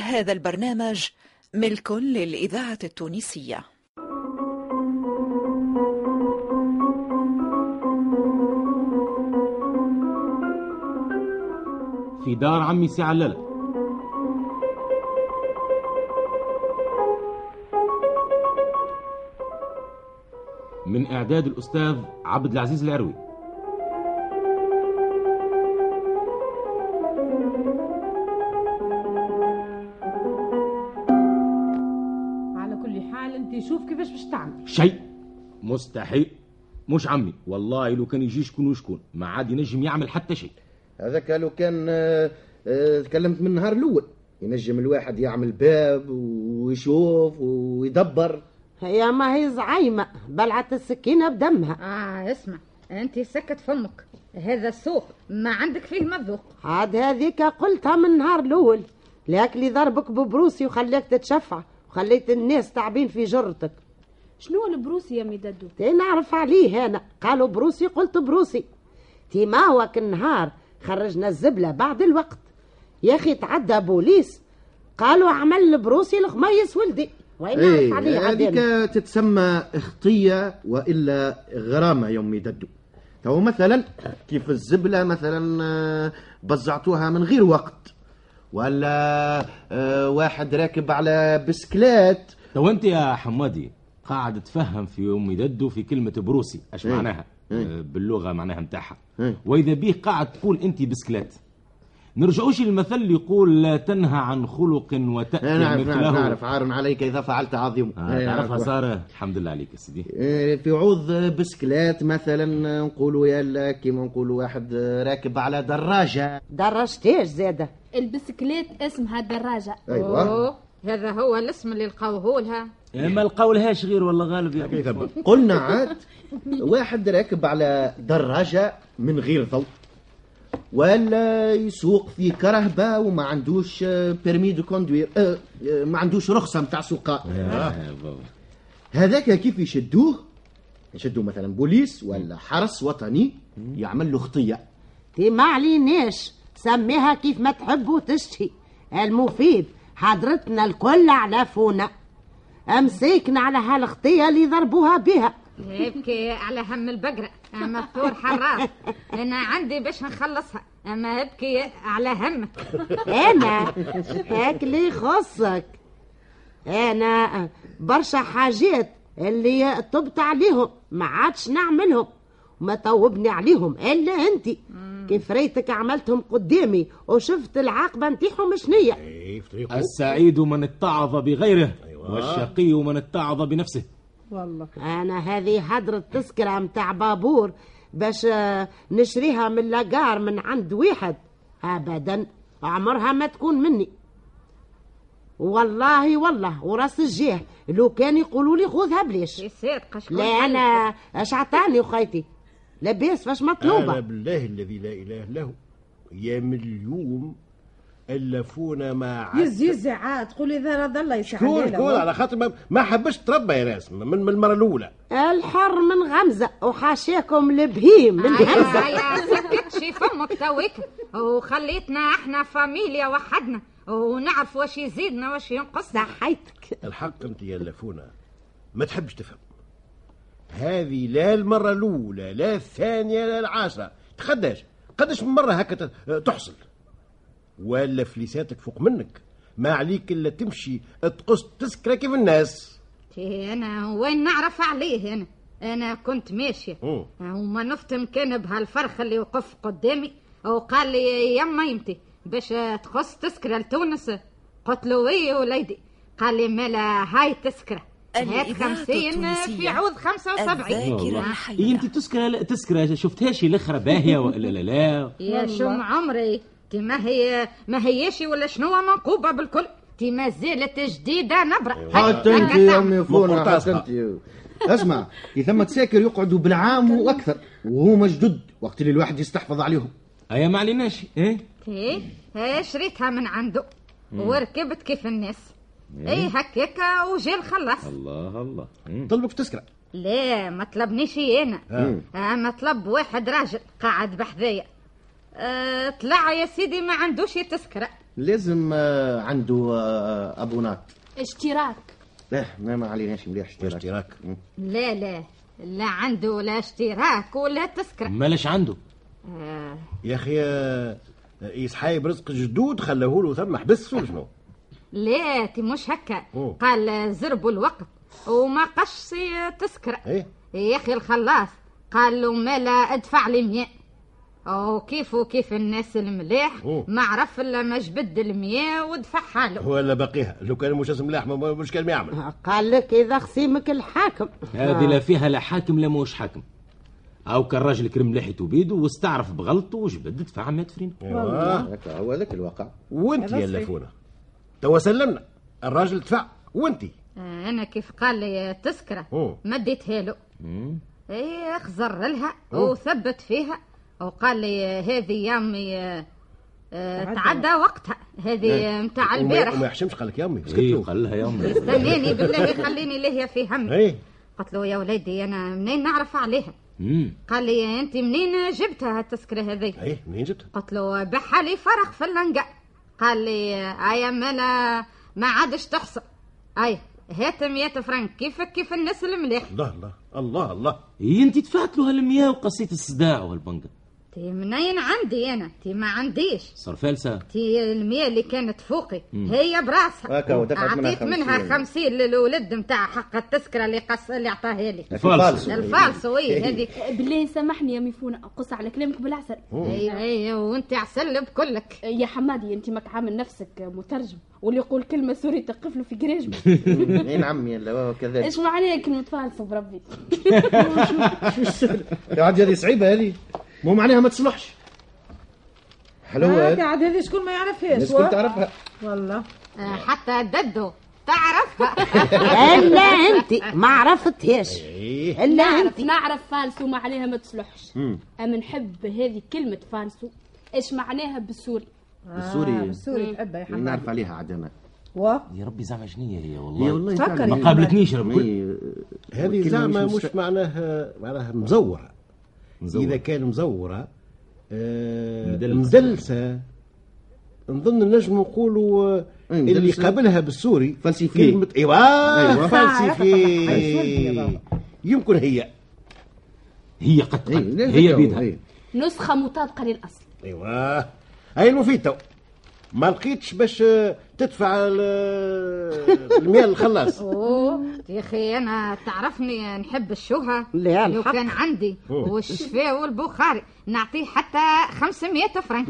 هذا البرنامج ملك للإذاعة التونسية. في دار عمي سي من إعداد الأستاذ عبد العزيز العروي. مستحيل. مش عمي. والله لو كان يجي شكون وشكون ما عاد ينجم يعمل حتى شيء. هذاك لو كان آه، آه، تكلمت من النهار الأول. ينجم الواحد يعمل باب ويشوف ويدبر. هي ما هي زعيمة بلعت السكينة بدمها. آه اسمع أنت سكت فمك هذا السوق ما عندك فيه مذوق. عاد هذيك قلتها من النهار الأول. لأكلي ضربك ببروسي وخليك تتشفع وخليت الناس تعبين في جرتك. شنو ال procès يا ميدادو تي نعرف عليه أنا. قالوا procès قلت procès. تي ما هوك النهار خرجنا الزبلة بعد الوقت. يا أخي تعدى بوليس. قالوا عمل procès الخميس ولدي. وين نعرف إيه عليه؟ هذيك تتسمى اخطية وإلا غرامة يومي ددو. تو مثلا كيف الزبلة مثلا آه، بزعتوها من غير وقت. ولا آه، واحد راكب على بسكلات تو أنت يا حمادي قاعد تفهم في امي ددو في كلمة procès اش إيه. معناها؟ إيه. آه، باللغة معناها نتاعها إيه. وإذا بيه قاعد تقول أنت بسكلات نرجعوش للمثل اللي يقول لا تنهى عن خلق وتأتي آه، نعرف مثله. نعرف نعرف. عار عليك إذا فعلت عظيم. آه إيه، تعرفها. سارة؟ الحمد لله عليك يا سيدي. إيه، في عوض بسكلات مثلا نقولوا يلا كيما نقولوا واحد راكب على دراجة. دراجة إيش زادة. البسكليت اسمها دراجة. أيوه. أوه. هذا هو الاسم اللي لقوه لها. ما لقاولهاش غير والله غالب يا قلنا عاد واحد راكب على دراجة من غير ضوء ولا يسوق في كرهبة وما عندوش permis de conduire آه، ما عندوش رخصة متاع سواقة آه،. هذاك كيف يشدوه؟ يشدوه مثلا بوليس ولا حرس وطني يعمل له خطية. تي ما عليناش سميها كيف ما تحب وتشتهي المفيد حضرتنا الكل عرفونا أمسكنا على هالخطية اللي ضربوها بها. ابكي على هم البقرة. أما الثور حراس. أنا عندي باش نخلصها. أما ابكي على همك أنا؟ هاك اللي يخصك أنا برشا حاجات اللي طبت عليهم. ما عادش نعملهم. وما توبني عليهم إلا انت كيف ريتك عملتهم قدامي وشفت العاقبة نتاعهم شنية إيه طريقه. السعيد من اتعظ بغيره والشقي من اتعظ بنفسه. والله. أنا هذه هدرة تذكرة متاع بابور باش آه، نشريها من لاجار من عند واحد. ابدا عمرها ما تكون مني. والله والله وراس الجاه لو كان يقولوا لي خذها بليش لا أنا أش عطاني وخيتي لاباس فاش أنا مطلوبه بالله الذي لا إله له. يا من اليوم الفونا ما يز يز عاد. تقول إذا رضى الله يسعد شكون؟ شكون؟ على خاطر ما- ما حبش تربى يا راس من من المرة الأولى. الحر من غمزة وحاشاكم البهيم من غمزة. يا سكت شي فمك توك وخليتنا إحنا فاميليا وحدنا ونعرف واش يزيدنا واش ينقصنا. صحيتك. الحق أنت يا لفونا ما تحبش تفهم. هذه لا المرة الأولى لا الثانية لا العاشرة. قداش قداش من مرة هكا تحصل. ولا فليساتك فوق منك. ما عليك إلا تمشي تقص تسكرة كيف الناس. أنا وين نعرف عليه أنا؟ أنا كنت ماشية. مم. وما نفتم كان بهالفرخ اللي وقف قدامي. وقال لي يما يمتي باش تخص تسكرة لتونس. قلت له وي وليدي. قال لي مالا هاي الإذاعة خمسين في. عوض خمسة وسبعين. الذاكرة إيه أنت تذكر تذكر شفتهاش الاخرى باهية ولا لا لا يا شم عمري؟ تي ما هي ما هيش ولا شنو منقوبة بالكل. تي ما زالت جديدة نبرة. حتى أنت هكا يا. أمي فونا حتى أنت. اسمع في ثمة ساكر يقعدوا بالعام وأكثر وهما جدد وقت اللي الواحد يستحفظ عليهم. أيا ما عليناش إيه؟ تي هي شريتها من عنده. وركبت كيف الناس. اي هكاكا وجا الخلاص الله الله. مم. طلبك تسكرة. لا ما طلبنيش أنا. اما طلب واحد راجل قاعد بحذايا. أه طلع يا سيدي ما عندوش تذكرة لازم آه، عنده آه، أبونات. اشتراك. لا ما ما عليناش مليح اشتراك. اشتراك. لا لا لا عنده لا اشتراك ولا تذكرة مالاش عنده؟ آه. يا أخي آه، يسحايب رزق جدود خلاه له ثم حبس شنو لا تي مش هكا. قال زربوا الوقت. وما قش تذكرة إيه. يا أخي الخلاص. قال له مالا أدفع لي 100 وكيف وكيف الناس المليح. أوه. ما عرف إلا ما جبد المية ودفعها له ولا باقيها لو كان مش ملاح ما- مش كان يعمل. قال لك إذا خصيمك الحاكم. هذه لا فيها لا حاكم لا موش حاكم. أو كان راجل كرم لحيته بيده واستعرف بغلطه وجبد دفع 100 فرين هكا هو ذاك الواقع. وأنت يا لفونه توا سلمنا. الراجل دفع. وانت آه، أنا كيف قال لي. ما اديتها له إيه خزر لها أوه. وثبت فيها. وقال لي هذه يامي آه، آه، تعدى. وقتها. هذه متاع وما, البارح. وما يحشمش قال لك يا امي إيه قال لها يا امي استناني بالله خليني لهي في همي. إيه. قلت له يا وليدي أنا منين نعرف عليها؟ مم. قال لي انت منين جبتها التذكره هذه؟ إيه منين جبتها؟ قلت له بحالي فرق في اللنقة. قال لي ايا مالا ما عادش تحصل. أي هات 100 فرنك. كيفك؟ كيف الناس المليح الله الله الله الله. إيه أنت دفعت له هالمياه وقصيت الصداع والبنقة تي منين عندي أنا؟ تي ما عنديش. صار فالسة تي المية اللي كانت فوقي. هي براسها. أعطيت منها 50. 50 للولد نتاع حق التذكرة اللي قص اللي عطاها لي. فالسة الفالصو oui هذيك بالله سامحني يا ميفونة قص على كلامك بالعسل. اي اي وأنت عسل بكلك. يا حمادي أنت ماك عامل نفسك مترجم واللي يقول كلمة سوري تقف له في قرجومته اي نعم يلا هو كذلك. إيش معناها كلمة فالصة بربي؟ عاد هذه صعيبة هذه. مو معناها ما تصلحش. حلوة هاك هذه عاد هذه شكون ما يعرفهاش. الناس كنت تعرفها. والله. آه، حتى ددو تعرفها. إلا انت ما عرفتهاش. إيه. إلا نعرف انت. نعرف فالسو ما عليها ما تصلحش. أما نحب هذه كلمة فالسو إيش معناها بالسوري؟ السوري سوري تحبها يا حماد نعرف عليها عاد أنا. و؟ يا ربي زعما شنية هي هي والله والله فكر فعلاً. ما قابلتنيش إيه، هذه زعما مش معناها معناها مزورة. مزورة. إذا كان مزورة آه مدلسة. مدلسة نظن نجم نقولوا آه، إيه، اللي مدلسة. قابلها بالسوري falsifié. كلمة ايوا أيوة. falsifié يمكن هي هي قد إيه، هي بيدها. نسخة مطابقة للأصل ايوا هاي المفيد تو ما لقيتش باش آه، تدفع ال- المياه الخلاص. أوه يا أخي أنا تعرفني نحب الشوهه لا، لو. كان عندي. والشفاء والبخاري نعطيه حتى 500 فرنك.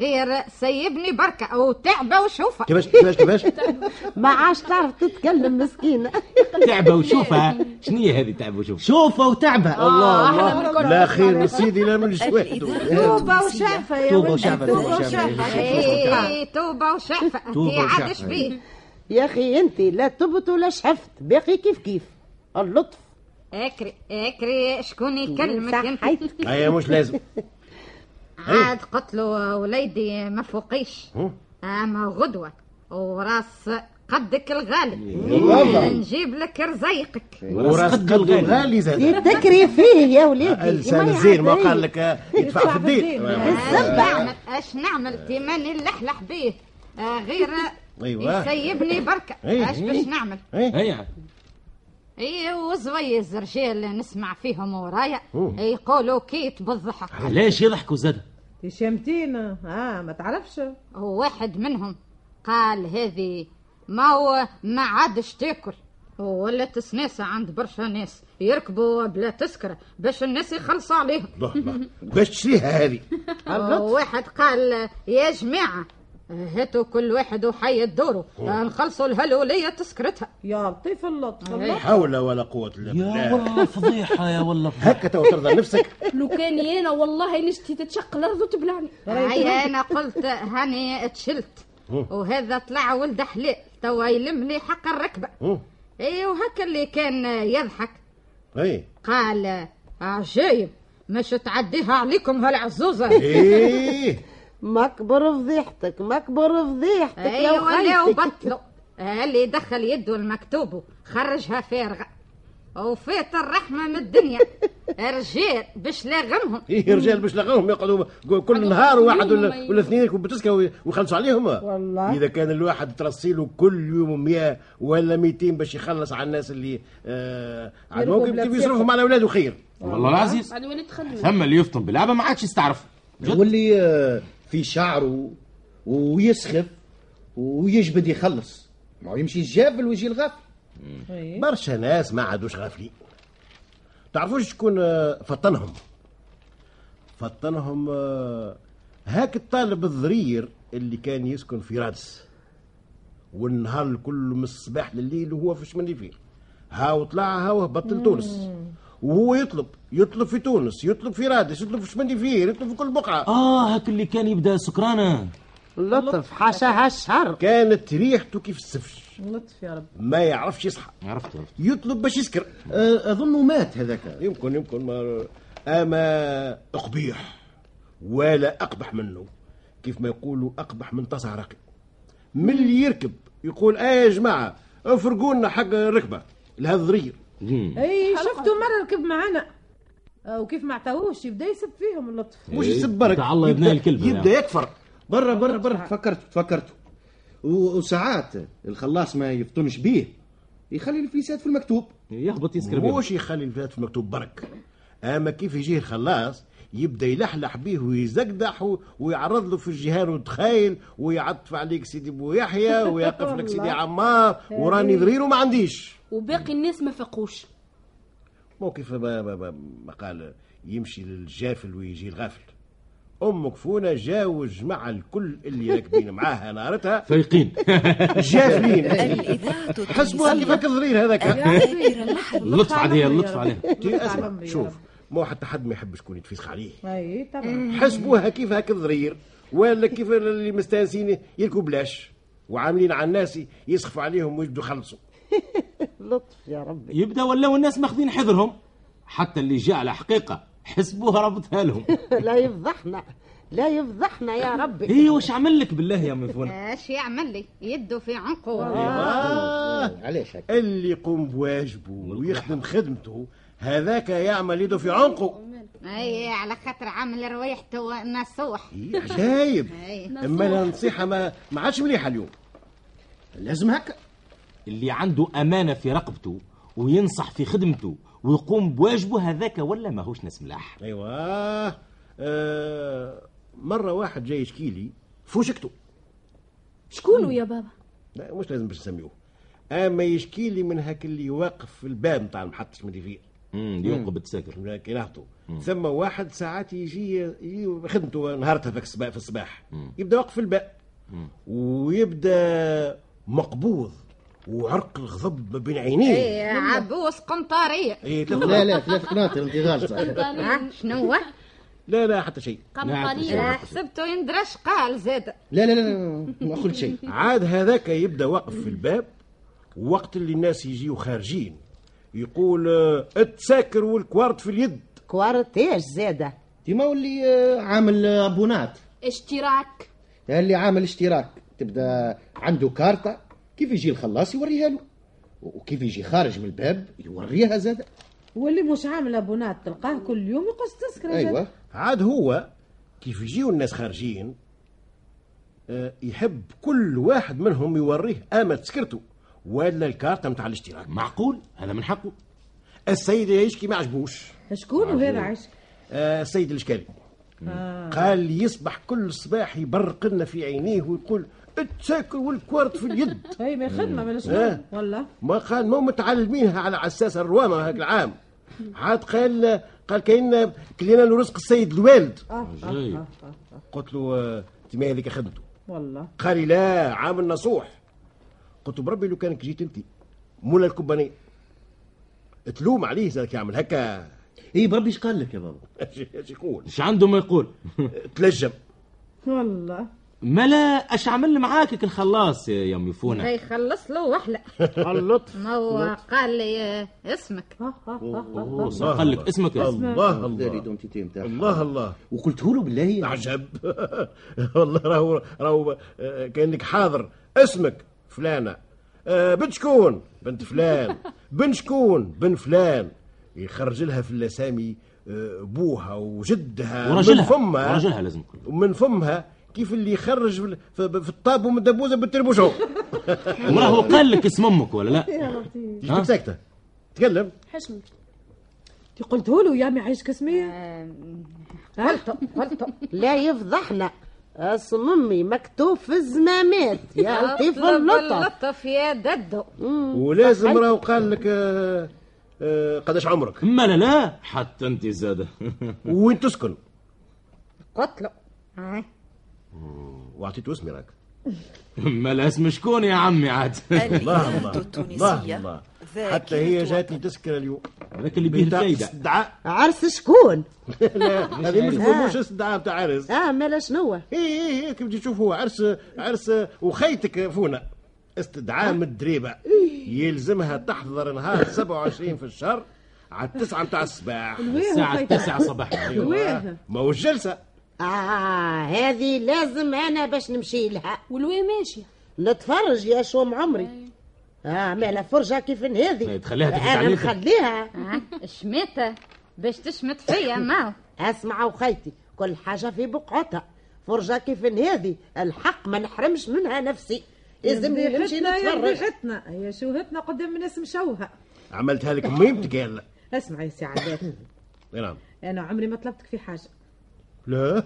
غير سيبني بركة أو تعبة وشوفة. كيفاش كيفاش كيفاش؟ ما عادش تعرف تتكلم مسكينه تعبة وشوفها شنية هذه تعبة وشوفها شوفة وتعبة. الله الله. لا خير من سيدي لا من سويته توبة وشافة يا توبة ولدي. وشافة، توبة توبة وشافة. وشافة إيه توبه وشعفه وشعفة. بيه يا أخي أنت لا تبت ولا شحفت باقي كيف كيف؟ اللطف. اكري اكري شكون يكلمك أنت؟ صحيت. هيا مش لازم. عاد قلت له وليدي ما فوقيش؟ اما غدوة. وراس قدك الغالي. نجيب لك رزيقك. وراس قلب غالي زاد. تكري فيه يا وليدي. الانسان الزين ما قال لك آه، يدفع في الدين. أش نعمل أش نعمل؟ تي ماني نلحلح بيه. آه غير أيوة. يسيبني بركة. أيه. اش باش نعمل؟ إيه؟ هيا اي وزويز رجال نسمع فيهم ورايا. يقولوا كيت بالضحك. علاش يضحكوا زاد؟ شمتينا. آه ما تعرفش. وواحد منهم قال هذه ما هو ما عادش تاكل. ولات سناسة عند برشا ناس. يركبوا بلا تذكرة باش الناس يخلصوا عليهم. باش تشريها هذه. واحد قال يا جماعة هاتوا كل واحد وحي دوره. نخلصوا الهلولية تذكرتها يا لطيف اللطف. إيه. لا حول ولا قوة إلا يا بالله. والله فضيحة يا والله. فضيحة. هكا تو ترضى نفسك. لو كان أنا والله نشتي تتشق الأرض وتبلعني. هيا أنا قلت هاني تشلت. وهذا طلع ولد حلال توا يلمني حق الركبة؟ اي وهكا اللي كان يضحك. أي. قال عجايب مش تعديها عليكم هالعزوزة. إيه. مكبر فضيحتك مكبر فضيحتك يا أيوه لا وخيتك وبطلوا اللي دخل يده المكتوب خرجها فارغة. وفات الرحمة من الدنيا. رجال باش لاغمهم إيه رجال باش لقوهم يقعدوا كل نهار واحد ولا, ولا اثنين يكون بتسكى ويخلصوا عليهم. والله. إذا كان الواحد ترسيله كل يوم 100 ولا 200 باش يخلص على الناس اللي آه على كيف يصرفهم على أولاده خير. والله العزيز ثم اللي يفطن بلعبه ما عادش يستعرف. واللي آه، في شعره ويسخف ويجبد يخلص. ما هو يمشي الجافل ويجي الغافل. إيه. برشا ناس ما عادوش غافلين. تعرفوش شكون آه، فطنهم؟ فطنهم آه، هاك الطالب الضرير اللي كان يسكن في رادس. والنهار الكل من الصباح لليل وهو في chemin de fer هاو طلع هاو هبط لتونس وهو يطلب يطلب في تونس يطلب في رادس يطلب في chemin de fer يطلب في كل بقعة. آه هاك اللي كان يبدأ سكرانة. لطف حاشاها الشر كانت ريحته كيف السفش. لطف يا رب. ما يعرفش يصحى. عرفت عرفت يطلب باش يسكر. آه، أظنه مات هذاك. يمكن يمكن ما أما قبيح ولا أقبح منه. كيف ما يقولوا أقبح من طاس عراقي من اللي يركب يقول إيه يا جماعة افرقوا لنا حق الركبه لهذا الضرير أي شفتوا مرة ركب معنا آه، وكيف ما عطاوش يبدأ يسب فيهم اللطف. مش يسب برك؟ بتاع الله يبدأ- الكلب يبدأ يكفر. برا برا برا. تفكرت تفكرت وساعات الخلاص ما يفطنش بيه يخلي الفليسات في المكتوب. يهبط يسكر مش يخلي الفات في المكتوب برك؟ أما كيف يجيه الخلاص يبدأ يلحلح بيه ويزقدح ويعرض له في الجهان وتخيل ويعطف عليك سيدي بو يحيى ويقف لك سيدي عمار وراني ضرير وما عنديش. وباقي الناس ما فقوش. مو كيف ما, ما, ما, ما قال يمشي للجافل ويجي الغافل. أمك فونا جا والجماعه الكل اللي راكبين معاها نارتها. فايقين. جافلين. حسبوها كيفك الضرير هذاك. اللطف عليها اللطف عليها. شوف. رب. مو حتى حد ما يحب شكون يتفسخ عليه. أي طبعا. حسبوها كيف هاك الضرير ولا كيف اللي مستانسين يركوا بلاش وعاملين على الناس يسخفوا عليهم ويبدوا يخلصوا. لطف يا ربي. يبدأ ولاو الناس ماخذين حذرهم؟ حتى اللي جاء على حقيقة حسبوها ربطها لهم لا يفضحنا لا يفضحنا يا ربي. إيه واش عمل لك بالله يا مفون اش يعمل لي؟ يده في عنقه. آه. علاش هيك؟ اللي يقوم بواجبه ويخدم خدمته هذاك يعمل يده في عنقه. أي على خاطر عامل روايحته نصوح. إيه، عجايب. أي. أما النصيحه ما ما عادش مليحة اليوم. لازم هكا. اللي عنده أمانة في رقبته وينصح في خدمته ويقوم بواجبه هذاك ولا ماهوش ناس ملاح؟ أيوه. آه مرة واحد جاي يشكي لي فوشكته شكون يا بابا؟ لا مش لازم باش نسميوه أما يشكي لي من هاك اللي واقف في الباب نتاع المحطة شمديفير امم ينقب التساكر كينهتو ثم واحد ساعات يجي يجي خدمته نهارتها في الصباح في الصباح. يبدأ واقف في الباب ويبدأ مقبوض. وعرق الغضب ما بين عينيه. اي عبوس قنطاريه ثلاث لا لا ثلاث قناطر انت غالطه شنو هو؟ لا لا حتى شيء. لا حسبته يندرش قال زاد لا لا لا لا ما قلت شيء. عاد هذاك يبدأ واقف في الباب. وقت اللي الناس يجيو خارجين. يقول آه، التساكر والكوارت في اليد. كوارت إيش زاده ديما واللي آه، عامل آه، أبونات. اشتراك. اللي عامل اشتراك تبدأ عنده كارتة كيف يجي الخلاص يوريها له. وكيف يجي خارج من الباب يوريها زاد. واللي مش عامل أبونات تلقاه كل يوم يقص تذكرة أيوه. عاد هو كيف يجيو الناس خارجين آه، يحب كل واحد منهم يوريه اما تسكرته ولا الكارتة متاع الاشتراك. معقول؟ هذا من حقه. السيد يشكي ما عجبوش. شكون وهذا عشق؟ آه، السيد الاشكالي آه. قال يصبح كل صباح يبرق لنا في عينيه ويقول التساكر والكوارت في اليد. اي ما خدمة من آه. شنو ولا ما قال ما متعلمينها على عساس الروامة هاك العام. عاد قال قال كاين كلينا له رزق السيد الوالد. آه جاي. آه آه, آه. قلت له آه، انت ما هذيك خدمته. والله. قال لي لا عامل نصوح قلت بربي لو كانك جيت انت. مولا الكوباني تلوم عليه زاك يعمل هكا. إي بربي إيش قال لك يا بابا؟ إيش إيش يقول؟ إيش عنده ما يقول؟ تلجم. والله. ما لا اش عمل معاك الخلاص يا يا ميفونه هي خلص له وحلة. اللطف ما هو قال لي اسمك. آه آه آه قال لك اسمك الله الله. الله الله. وقلت له بالله. عجب والله راهو راهو كأنك حاضر. اسمك. فلانة. آه بنت شكون؟ بنت فلان. بن شكون؟ بن فلان. يخرج لها في الاسامي آه، بوها وجدها. من ورجلها. فمها. ورجلها لازم يكون ومن فمها كيف اللي يخرج في, في, في الطاب ومن الدبوزه بالتربوشو وراهو قال لك اسم أمك ولا لا؟ إيش كنت ساكته تكلم. حشمت انت قلته له يا عمي عايشك اسمية غلطوا غلطوا لا يفضحنا. اسم امي مكتوب في الزمامات. يا لطيف اللطف. اللطف يا ددو ولازم راهو قال لك آه آه قداش عمرك؟ ما لا لا حتى انت زادة. وين تسكن هاي واعطيته اسمي راك. ما لا اسم شكون يا عمي عاد. الله الله الله التونسية الله ذاكرة حتى هي. جاتني تذكر اليوم. هذاك اللي بيه استدعاء؟ عرس شكون؟ لا هذه مش مش استدعاء بتاع عرس. آه مالا شنو اي اي اي كيف تجي تشوفوا عرس عرس وخيتك فونا. استدعاء من الدريبه يلزمها تحضر نهار 27 في الشهر على التسعة متاع الصباح. الساعة 9 صباحا أيوة. ما هو الجلسة آه هذه لازم أنا باش نمشي لها. والوي ماشية. نتفرج يا شوم عمري. آه مالا فرجة كيف هذه. تخليها تفوت أنا. نخليها. آه، شميتة باش تشمت فيا ما أسمع وخيتي كل حاجة في بقعتها. فرجة كيف هذه الحق ما نحرمش منها نفسي. لازمني نمشي يا نتفرج. ريحتنا هي شوهتنا قدام الناس مشوهة. عملتها لك ميمتك يلا اسمع يا سي عباد. نعم. أنا عمري ما طلبتك في حاجة. لا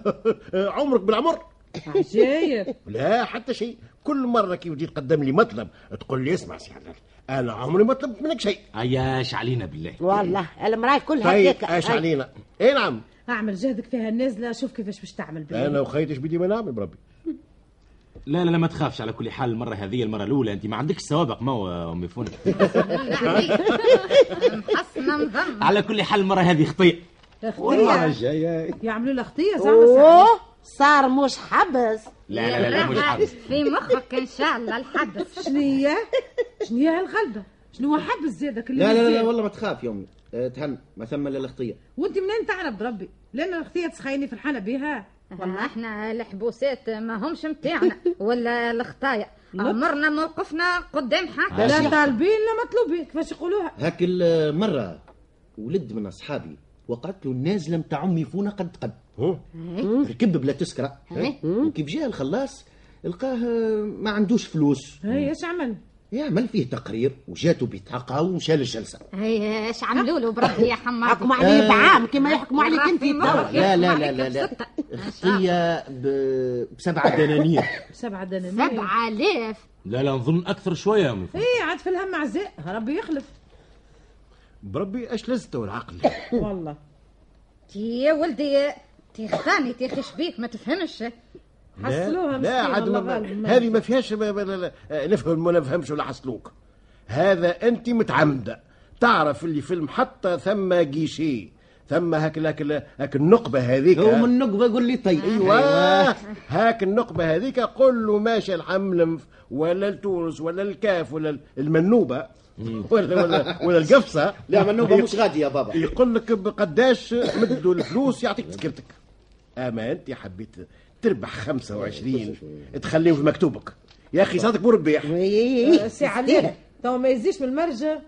عمرك بالعمر. عجايب لا حتى شيء. كل مرة كيف تجي تقدم لي مطلب تقول لي اسمع سي علالة أنا عمري ما طلبت منك شيء. عياش علينا بالله. والله المرأة كلها طيب هاي. علينا اي نعم. أعمل جهدك فيها النازلة شوف كيفاش باش تعمل بالله أنا وخيتي بدي ما نعمل بربي. لا لا لا ما تخافش على كل حال المرة هذه المرة الأولى أنت ما عندكش سوابق ما هو أمي فون على كل حال المرة هذه خطيئة. الجايه يعملوا لها خطية زعما صار مش حبس. لا لا لا, لا مش حابس في مخك إن شاء الله الحدث شنية شنية هالغلبة شنو هو حبس زيادك اللي لا لا لا؟ والله ما تخاف يا امي أه، تهن ما ثم إلا الخطيه وأنت منين تعرف بربي؟ لأن الخطية تسخيني فرحانة بها والله. إحنا الحبوسات ما همش متاعنا ولا الخطايا. عمرنا موقفنا قدام حاجة لا طالبين لا مطلوبين. كيفاش يقولوها؟ هاك المره ولد من أصحابي وقعت له النازله متاع امي فونا قد قد. هو؟ ركب بلا تسكره وكيف جاء الخلاص؟ لقاه ما عندوش فلوس. هي إيش عمل؟ يعمل فيه تقرير وجاته بطاقة ومشى للجلسه هي إيش عملوا له؟ بربي يا حماد حكموا عليه بعام كما يحكموا عليك انت. لا لا لا لا لا. ب- بسبعه دنانير. سبعة دنانير. سبعة آلاف. لا لا نظن أكثر شوية إيه عاد في الهم عزاء ربي يخلف. بربي إيش لزته العقل والله. تي يا ولدي تي خاني تي بيك ما تفهمش. حصلوها لا عاد هذه ما فيهاش نفهم ولا نفهمش ولا حصلوك. هذا أنت متعمدة. تعرف اللي في المحطه ثم جيشي. ثم هاك هاك هاك النقبة هذيك. هو من النقبة قول لي طيب. أيوه. هاك النقبة هذيك قول له ماشي الحملمف ولا التونس ولا الكاف ولا المنوبة. ولا ولا ولا القفصة. لا منوبه مش غادي يا بابا. يقول لك بقداش مدوا الفلوس يعطيك تذكرتك. اما انت حبيت تربح 25 تخليهم في مكتوبك. يا أخي صادق مو ربيح. آه، سي علي. تو ما يزيش من المرجة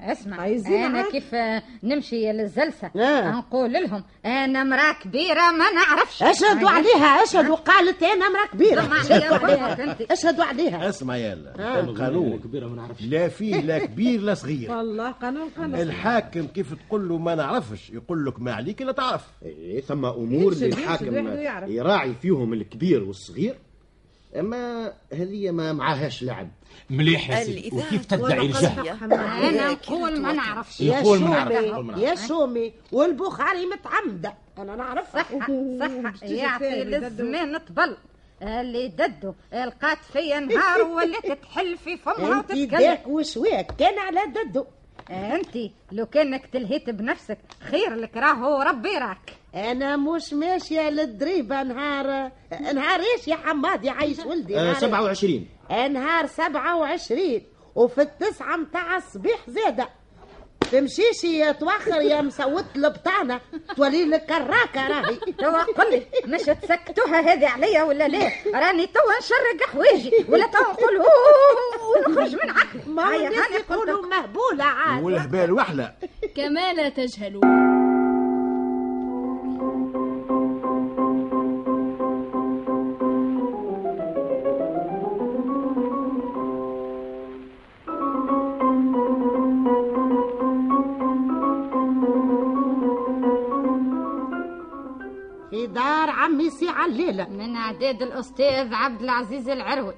اسمع عايزين أنا عاد؟ كيف آه، نمشي للجلسه آه. نقول لهم أنا مراه كبيرة ما نعرفش. اشهدوا عليها اشهدوا قالت أنا امرأة كبيرة. اشهدوا عليها. اشهدوا عليها. اسمع يلا القانون كبيره ما نعرفش. لا فيه لا كبير لا صغير. والله قانون قانون. الحاكم كيف تقول له ما نعرفش؟ يقول لك ما عليك إلا تعرف. إيه ثم أمور ويعرف. يراعي فيهم الكبير والصغير؟ أما هذه ما معاهاش لعب. مليح يا سيدي. وكيف تدعي الجهل أنا نقول ما نعرفش. يا شومي. يا شومي والبخاري متعمدة. أنا نعرف صح صح يعطي للزمان طبل. اللي ددو لقات فيا نهار ولات تحل في فمها أنت وتتكلم داك وشواك كان على ددو. انت لو كانك تلهيت بنفسك خير لك راهو ربي راك. أنا مش ماشية للدريبه نهار نهار إيش يا حماد؟ يا عايش ولدي آه نهار 27 نهار سبعة وعشرين وفي التسعة متاع الصبيح زادة تمشيش يا توخر يا مسوت البطانة تولي لك كراكة راهي. توا قل لي مش تسكتوها هذه عليا ولا لا؟ راني توا نشرق حوايجي ولا توا نقول ونخرج من ما هو هيا، الناس هاني يقولوا لك. مهبولة عاد. والهبال وحلة كما لا تجهلون. عليلة من اعداد الأستاذ عبد العزيز العروي.